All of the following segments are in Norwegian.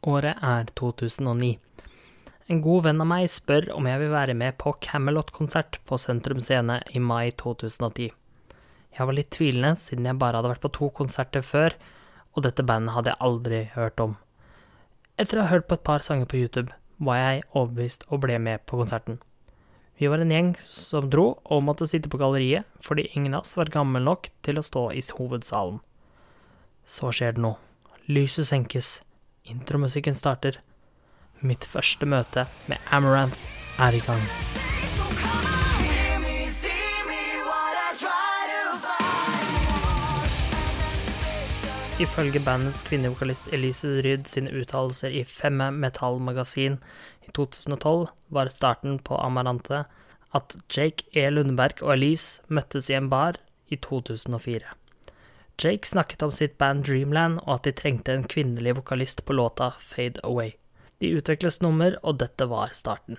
Året er 2009. En god venn av meg spør om jeg vil være med på Camelot-konsert på Sentrum Scene i mai 2010. Jeg var litt tvilende, siden jeg bare hadde vært på to konserter før, og dette bandet hadde jeg aldri hørt om. Etter å ha hørt på et par sanger på YouTube, var jeg overbevist og ble med på konserten. Vi var en gjeng som dro og måtte sitte på galleriet fordi ingen av oss var gammel nok til å stå i hovedsalen. Så skjer det noe. Lyset senkes. Intromusikken starter. Mitt første møte med Amaranth er i gang. Ifølge bandets kvinnevokalist Elise Ryd sine uttalelser i Femme Metal Magasin i 2012 var starten på Amarante at Jake E. Lundberg og Elise møttes i en bar i 2004. Jake snakket om sitt band Dreamland og at de trengte en kvinnelig vokalist på låta Fade Away. De utvikles nummer, og dette var starten.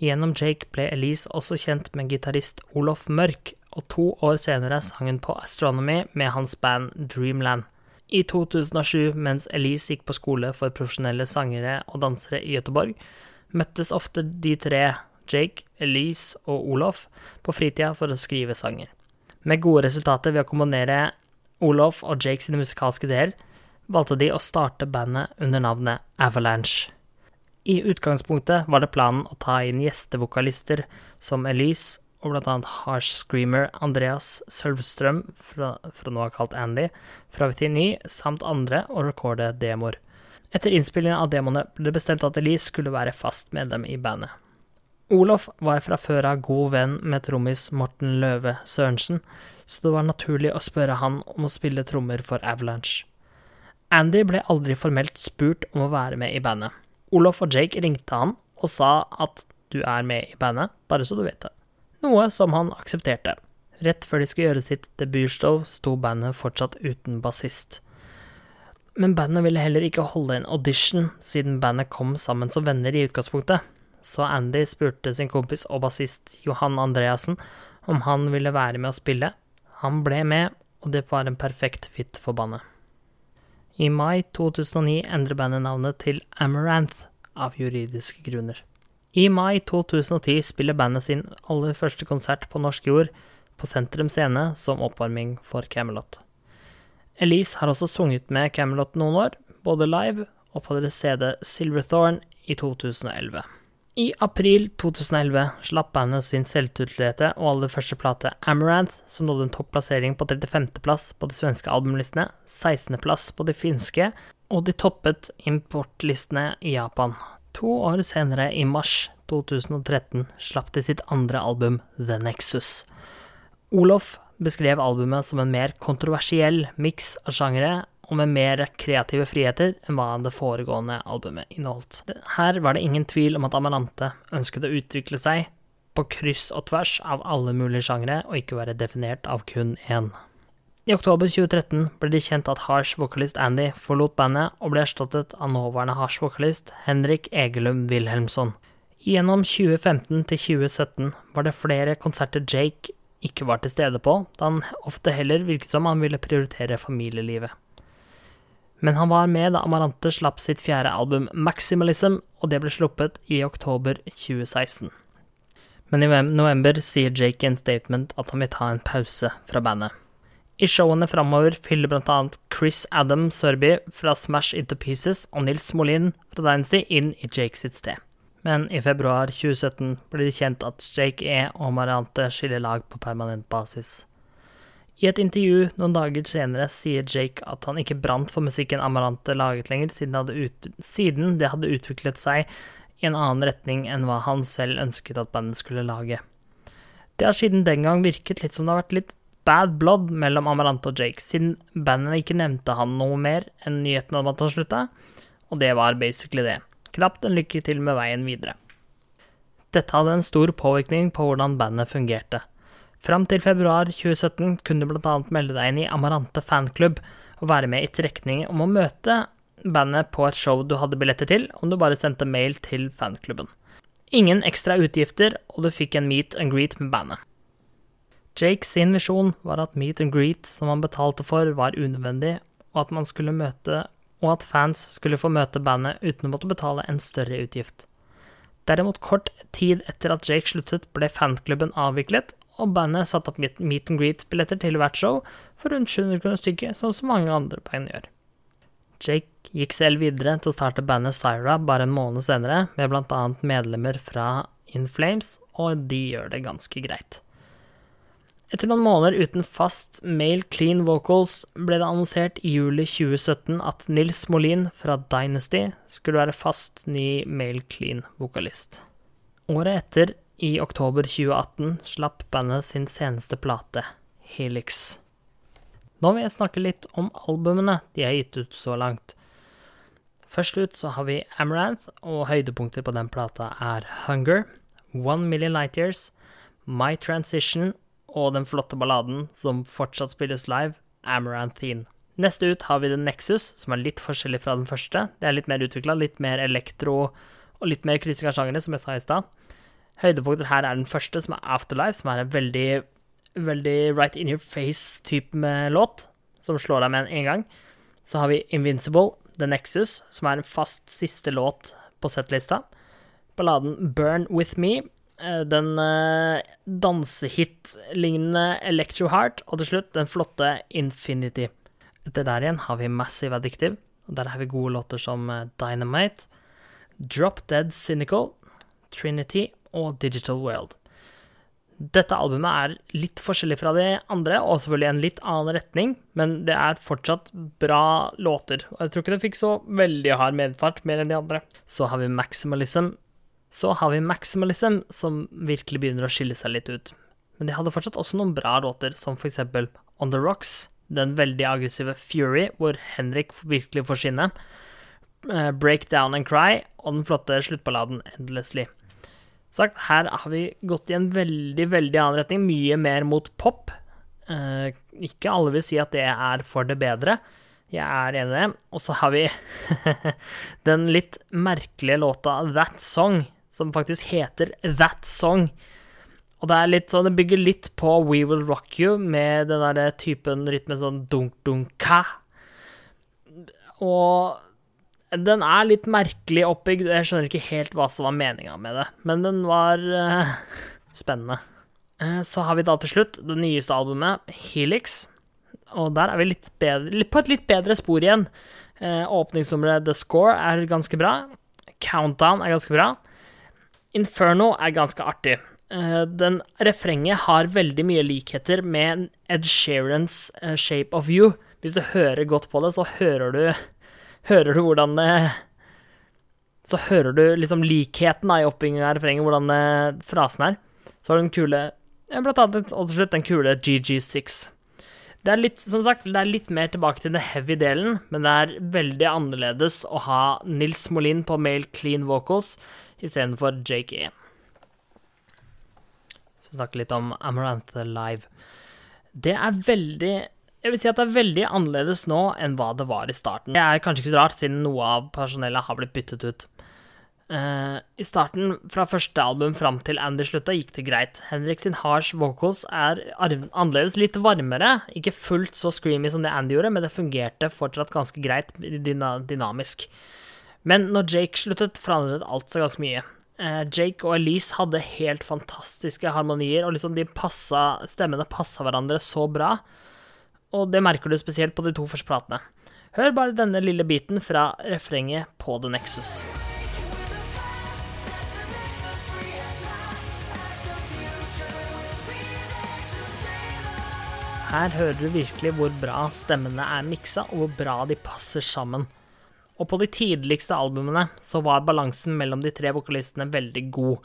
Gjennom Jake ble Elise også kjent med gitarist Olof Mørk, og to år senere sang hun på Astronomy med hans band Dreamland. I 2007, mens Elise gikk på skole for profesjonelle sangere og dansere i Gøteborg, møttes ofte de tre, Jake, Elise og Olof, på fritida for å skrive sanger. Med gode resultater ved å kombinere Olof og Jake sine musikalske ideer, valgte de å starte bandet under navnet Avalanche. I utgangspunktet var det planen å ta inn gjestevokalister som Elise og blant annet Harsh Screamer Andreas Sølvstrøm, fra, fra nå kalt Andy, fra VT9, samt andre, og rekorde demoer. Etter innspillingen av demoene ble det bestemt at Elise skulle være fast medlem i bandet. Olof var fra før av god venn med trommis Morten Løve Sørensen, så det var naturlig å spørre han om å spille trommer for Avalanche. Andy ble aldri formelt spurt om å være med i bandet. Olof og Jake ringte han og sa at du er med i bandet, bare så du vet det. Noe som han aksepterte. Rett før de skulle gjøre sitt debutshow, sto bandet fortsatt uten bassist. Men bandet ville heller ikke holde en audition, siden bandet kom sammen som venner i utgangspunktet. Så Andy spurte sin kompis og bassist Johan Andreassen om han ville være med å spille. Han ble med, og det var en perfekt fit for bandet. I mai 2009 endrer bandet navnet til Amaranth av juridiske grunner. I mai 2010 spiller bandet sin aller første konsert på norsk jord på Sentrum Scene som oppvarming for Camelot. Elise har også sunget med Camelot noen år, både live og på deres CD Silverthorn i 2011. I april 2011 slapp bandet sin selvtitulerte og aller første plate Amaranth, som nådde en topplassering på 35.-plass på de svenske albumlistene, 16.-plass på de finske, og de toppet importlistene i Japan. To år senere, i mars 2013, slapp de sitt andre album, The Nexus. Olof beskrev albumet som en mer kontroversiell miks av sjangere og med mer kreative friheter enn hva det foregående albumet inneholdt. Her var det ingen tvil om at Amarante ønsket å utvikle seg på kryss og tvers av alle mulige sjangre, og ikke være definert av kun én. I oktober 2013 ble det kjent at Harsh-vokalist Andy forlot bandet og ble erstattet av nåværende Harsh-vokalist Henrik Egelum Wilhelmsson. Gjennom 2015 til 2017 var det flere konserter Jake ikke var til stede på, da han ofte heller virket som han ville prioritere familielivet. Men han var med da Amarante slapp sitt fjerde album Maximalism, og det ble sluppet i oktober 2016. Men i november sier Jake en statement at han vil ta en pause fra bandet. I showene framover fyller blant annet Chris Adam Sørby fra Smash Into Pieces og Nils Molin fra Dynasty inn i Jake sitt sted. Men i februar 2017 ble det kjent at Jake E og Mariante skiller lag på permanent basis. I et intervju noen dager senere sier Jake at han ikke brant for musikken Amarante laget lenger, siden det, ut, siden det hadde utviklet seg i en annen retning enn hva han selv ønsket at bandet skulle lage. Det har siden den gang virket litt som det har vært litt bad blood mellom Amarante og Jake, siden bandet ikke nevnte han noe mer enn nyheten om at han slutta, og det var basically det. Knapt en lykke til med veien videre. Dette hadde en stor påvirkning på hvordan bandet fungerte. Fram til februar 2017 kunne du bl.a. melde deg inn i Amarante fanklubb og være med i trekning om å møte bandet på et show du hadde billetter til, om du bare sendte mail til fanklubben. Ingen ekstra utgifter, og du fikk en meet and greet med bandet. Jake sin visjon var at meet and greet som han betalte for, var unødvendig, og at man skulle møte og at fans skulle få møte bandet uten å måtte betale en større utgift. Derimot kort tid etter at Jake sluttet, ble fanklubben avviklet, og bandet satte opp meet and greet-billetter til hvert show for rundt 700 kroner stykket, sånn som mange andre band gjør. Jake gikk selv videre til å starte bandet Syra bare en måned senere, med blant annet medlemmer fra In Flames, og de gjør det ganske greit. Etter noen måneder uten fast male clean vocals ble det annonsert i juli 2017 at Nils Molin fra Dynasty skulle være fast ny male clean vokalist. Året etter, i oktober 2018, slapp bandet sin seneste plate, Helix. Nå vil jeg snakke litt om albumene de har gitt ut så langt. Først ut så har vi Amaranth, og høydepunkter på den plata er Hunger, One Million Light Years, My Transition og den flotte balladen som fortsatt spilles live, Amaranthine. Neste ut har vi The Nexus, som er litt forskjellig fra den første. Det er litt mer utvikla, litt mer elektro og litt mer kryssing av sjangere, som jeg sa i stad. Høydepunkter her er den første, som er Afterlife, som er en veldig, veldig right in your face-type med låt, som slår deg med en gang. Så har vi Invincible, The Nexus, som er en fast siste låt på settlista. Balladen Burn With Me, Eh, den uh, dansehit-lignende Electro Heart, og til slutt den flotte Infinity. Etter der igjen har vi Massive Addictive, og der har vi gode låter som eh, Dynamite, Drop Dead Cynical, Trinity og Digital World. Dette albumet er litt forskjellig fra de andre, og selvfølgelig en litt annen retning, men det er fortsatt bra låter. Og jeg tror ikke det fikk så veldig hard medfart mer enn de andre. Så har vi Maximalism, så har vi Maximalism, som virkelig begynner å skille seg litt ut. Men de hadde fortsatt også noen bra låter, som for eksempel On The Rocks, den veldig aggressive Fury, hvor Henrik virkelig får skinne, Breakdown Break Down and Cry og den flotte sluttballaden Endlessly. Sagt, her har vi gått i en veldig, veldig annen retning, mye mer mot pop. Eh, ikke alle vil si at det er for det bedre. Jeg er enig i det. Og så har vi den litt merkelige låta That Song, som faktisk heter That Song. Og det er litt sånn, det bygger litt på We Will Rock You, med den der typen rytme sånn dunk-dunk-ka. Og den er litt merkelig oppbygd, jeg skjønner ikke helt hva som var meninga med det, men den var uh, spennende. Uh, så har vi da til slutt det nyeste albumet, Helix. Og der er vi litt bedre, på et litt bedre spor igjen. Uh, åpningsnummeret The Score er ganske bra. Countdown er ganske bra. Inferno er ganske artig. Den refrenget har veldig mye likheter med Ed Sheerans Shape of You. Hvis du hører godt på det, så hører du Hører du hvordan Så hører du liksom likheten i oppbyggingen av refrenget, hvordan frasen er. Så har du den kule Blant annet, og til slutt, den kule GG6. Det er litt, som sagt, det er litt mer tilbake til den heavy delen, men det er veldig annerledes å ha Nils Molin på male clean vocals istedenfor Jake E. Så snakke litt om Amarantha Live. Det er veldig Jeg vil si at det er veldig annerledes nå enn hva det var i starten. Det er kanskje ikke så rart, siden noe av personellet har blitt byttet ut. Uh, I starten, fra første album fram til Andy slutta, gikk det greit. Henrik sin harsh vocals er annerledes, litt varmere. Ikke fullt så screamy som det Andy gjorde, men det fungerte fortsatt ganske greit dynamisk. Men når Jake sluttet, forandret alt seg ganske mye. Eh, Jake og Elise hadde helt fantastiske harmonier, og liksom de passa, stemmene passa hverandre så bra. Og det merker du spesielt på de to første platene. Hør bare denne lille biten fra refrenget på The Nexus. Her hører du virkelig hvor bra stemmene er miksa, og hvor bra de passer sammen. Og på de tidligste albumene så var balansen mellom de tre vokalistene veldig god.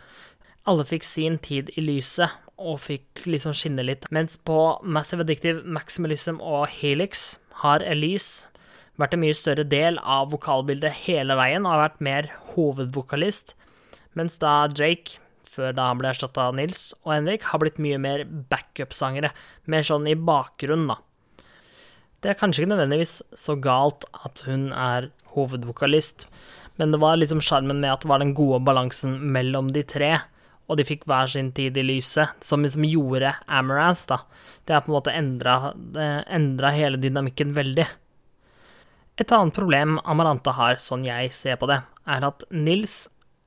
Alle fikk sin tid i lyset og fikk liksom skinne litt. Mens på Massive Addictive, Maximalism og Helix har Elise vært en mye større del av vokalbildet hele veien og har vært mer hovedvokalist. Mens da Jake, før da han ble erstatta av Nils, og Henrik har blitt mye mer backup-sangere. Mer sånn i bakgrunnen, da. Det er kanskje ikke nødvendigvis så galt at hun er hovedvokalist. Men det var liksom sjarmen med at det var den gode balansen mellom de tre, og de fikk hver sin tid i lyset, som liksom gjorde Amaranth, da. Det har på en måte endra, endra hele dynamikken veldig. Et annet problem Amaranta har, sånn jeg ser på det, er at Nils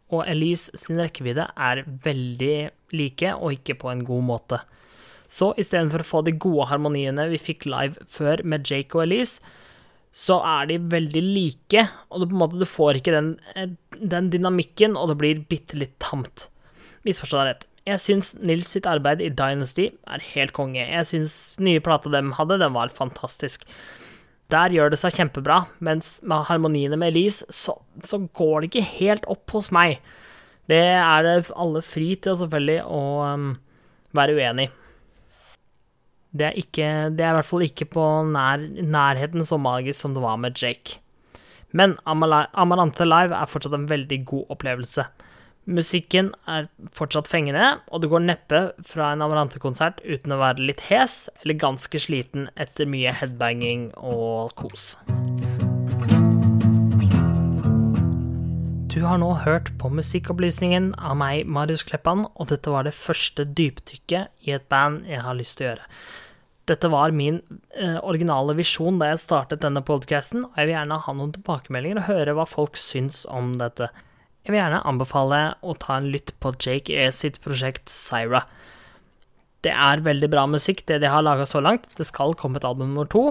og Elise sin rekkevidde er veldig like, og ikke på en god måte. Så istedenfor å få de gode harmoniene vi fikk live før med Jake og Elise, så er de veldig like, og du, på en måte, du får ikke den, den dynamikken, og det blir bitte litt tamt. Misforstå deg rett. Jeg syns Nils sitt arbeid i Dynasty er helt konge. Jeg syns nye plata dem hadde, den var fantastisk. Der gjør det seg kjempebra, mens med harmoniene med Elise, så, så går det ikke helt opp hos meg. Det er det alle fri til, selvfølgelig, å um, være uenig i. Det er, ikke, det er i hvert fall ikke på nær, nærheten så magisk som det var med Jake. Men Amarante Live er fortsatt en veldig god opplevelse. Musikken er fortsatt fengende, og du går neppe fra en Amarante-konsert uten å være litt hes eller ganske sliten etter mye headbanging og kos. Du har nå hørt på Musikkopplysningen av meg, Marius Kleppan, og dette var det første dypdykket i et band jeg har lyst til å gjøre. Dette var min eh, originale visjon da jeg startet denne podkasten, og jeg vil gjerne ha noen tilbakemeldinger og høre hva folk syns om dette. Jeg vil gjerne anbefale å ta en lytt på Jake E sitt prosjekt Syra. Det er veldig bra musikk, det de har laga så langt. Det skal komme et album nummer to.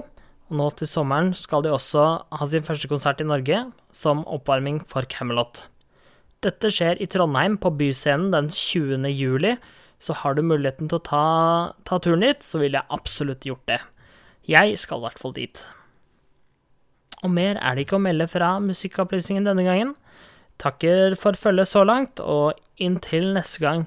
Og nå til sommeren skal de også ha sin første konsert i Norge, som oppvarming for Camelot. Dette skjer i Trondheim, på Byscenen den 20. juli. Så har du muligheten til å ta, ta turen dit, så ville jeg absolutt gjort det. Jeg skal i hvert fall dit. Og mer er det ikke å melde fra Musikkopplysningen denne gangen. Takker for følget så langt, og inntil neste gang!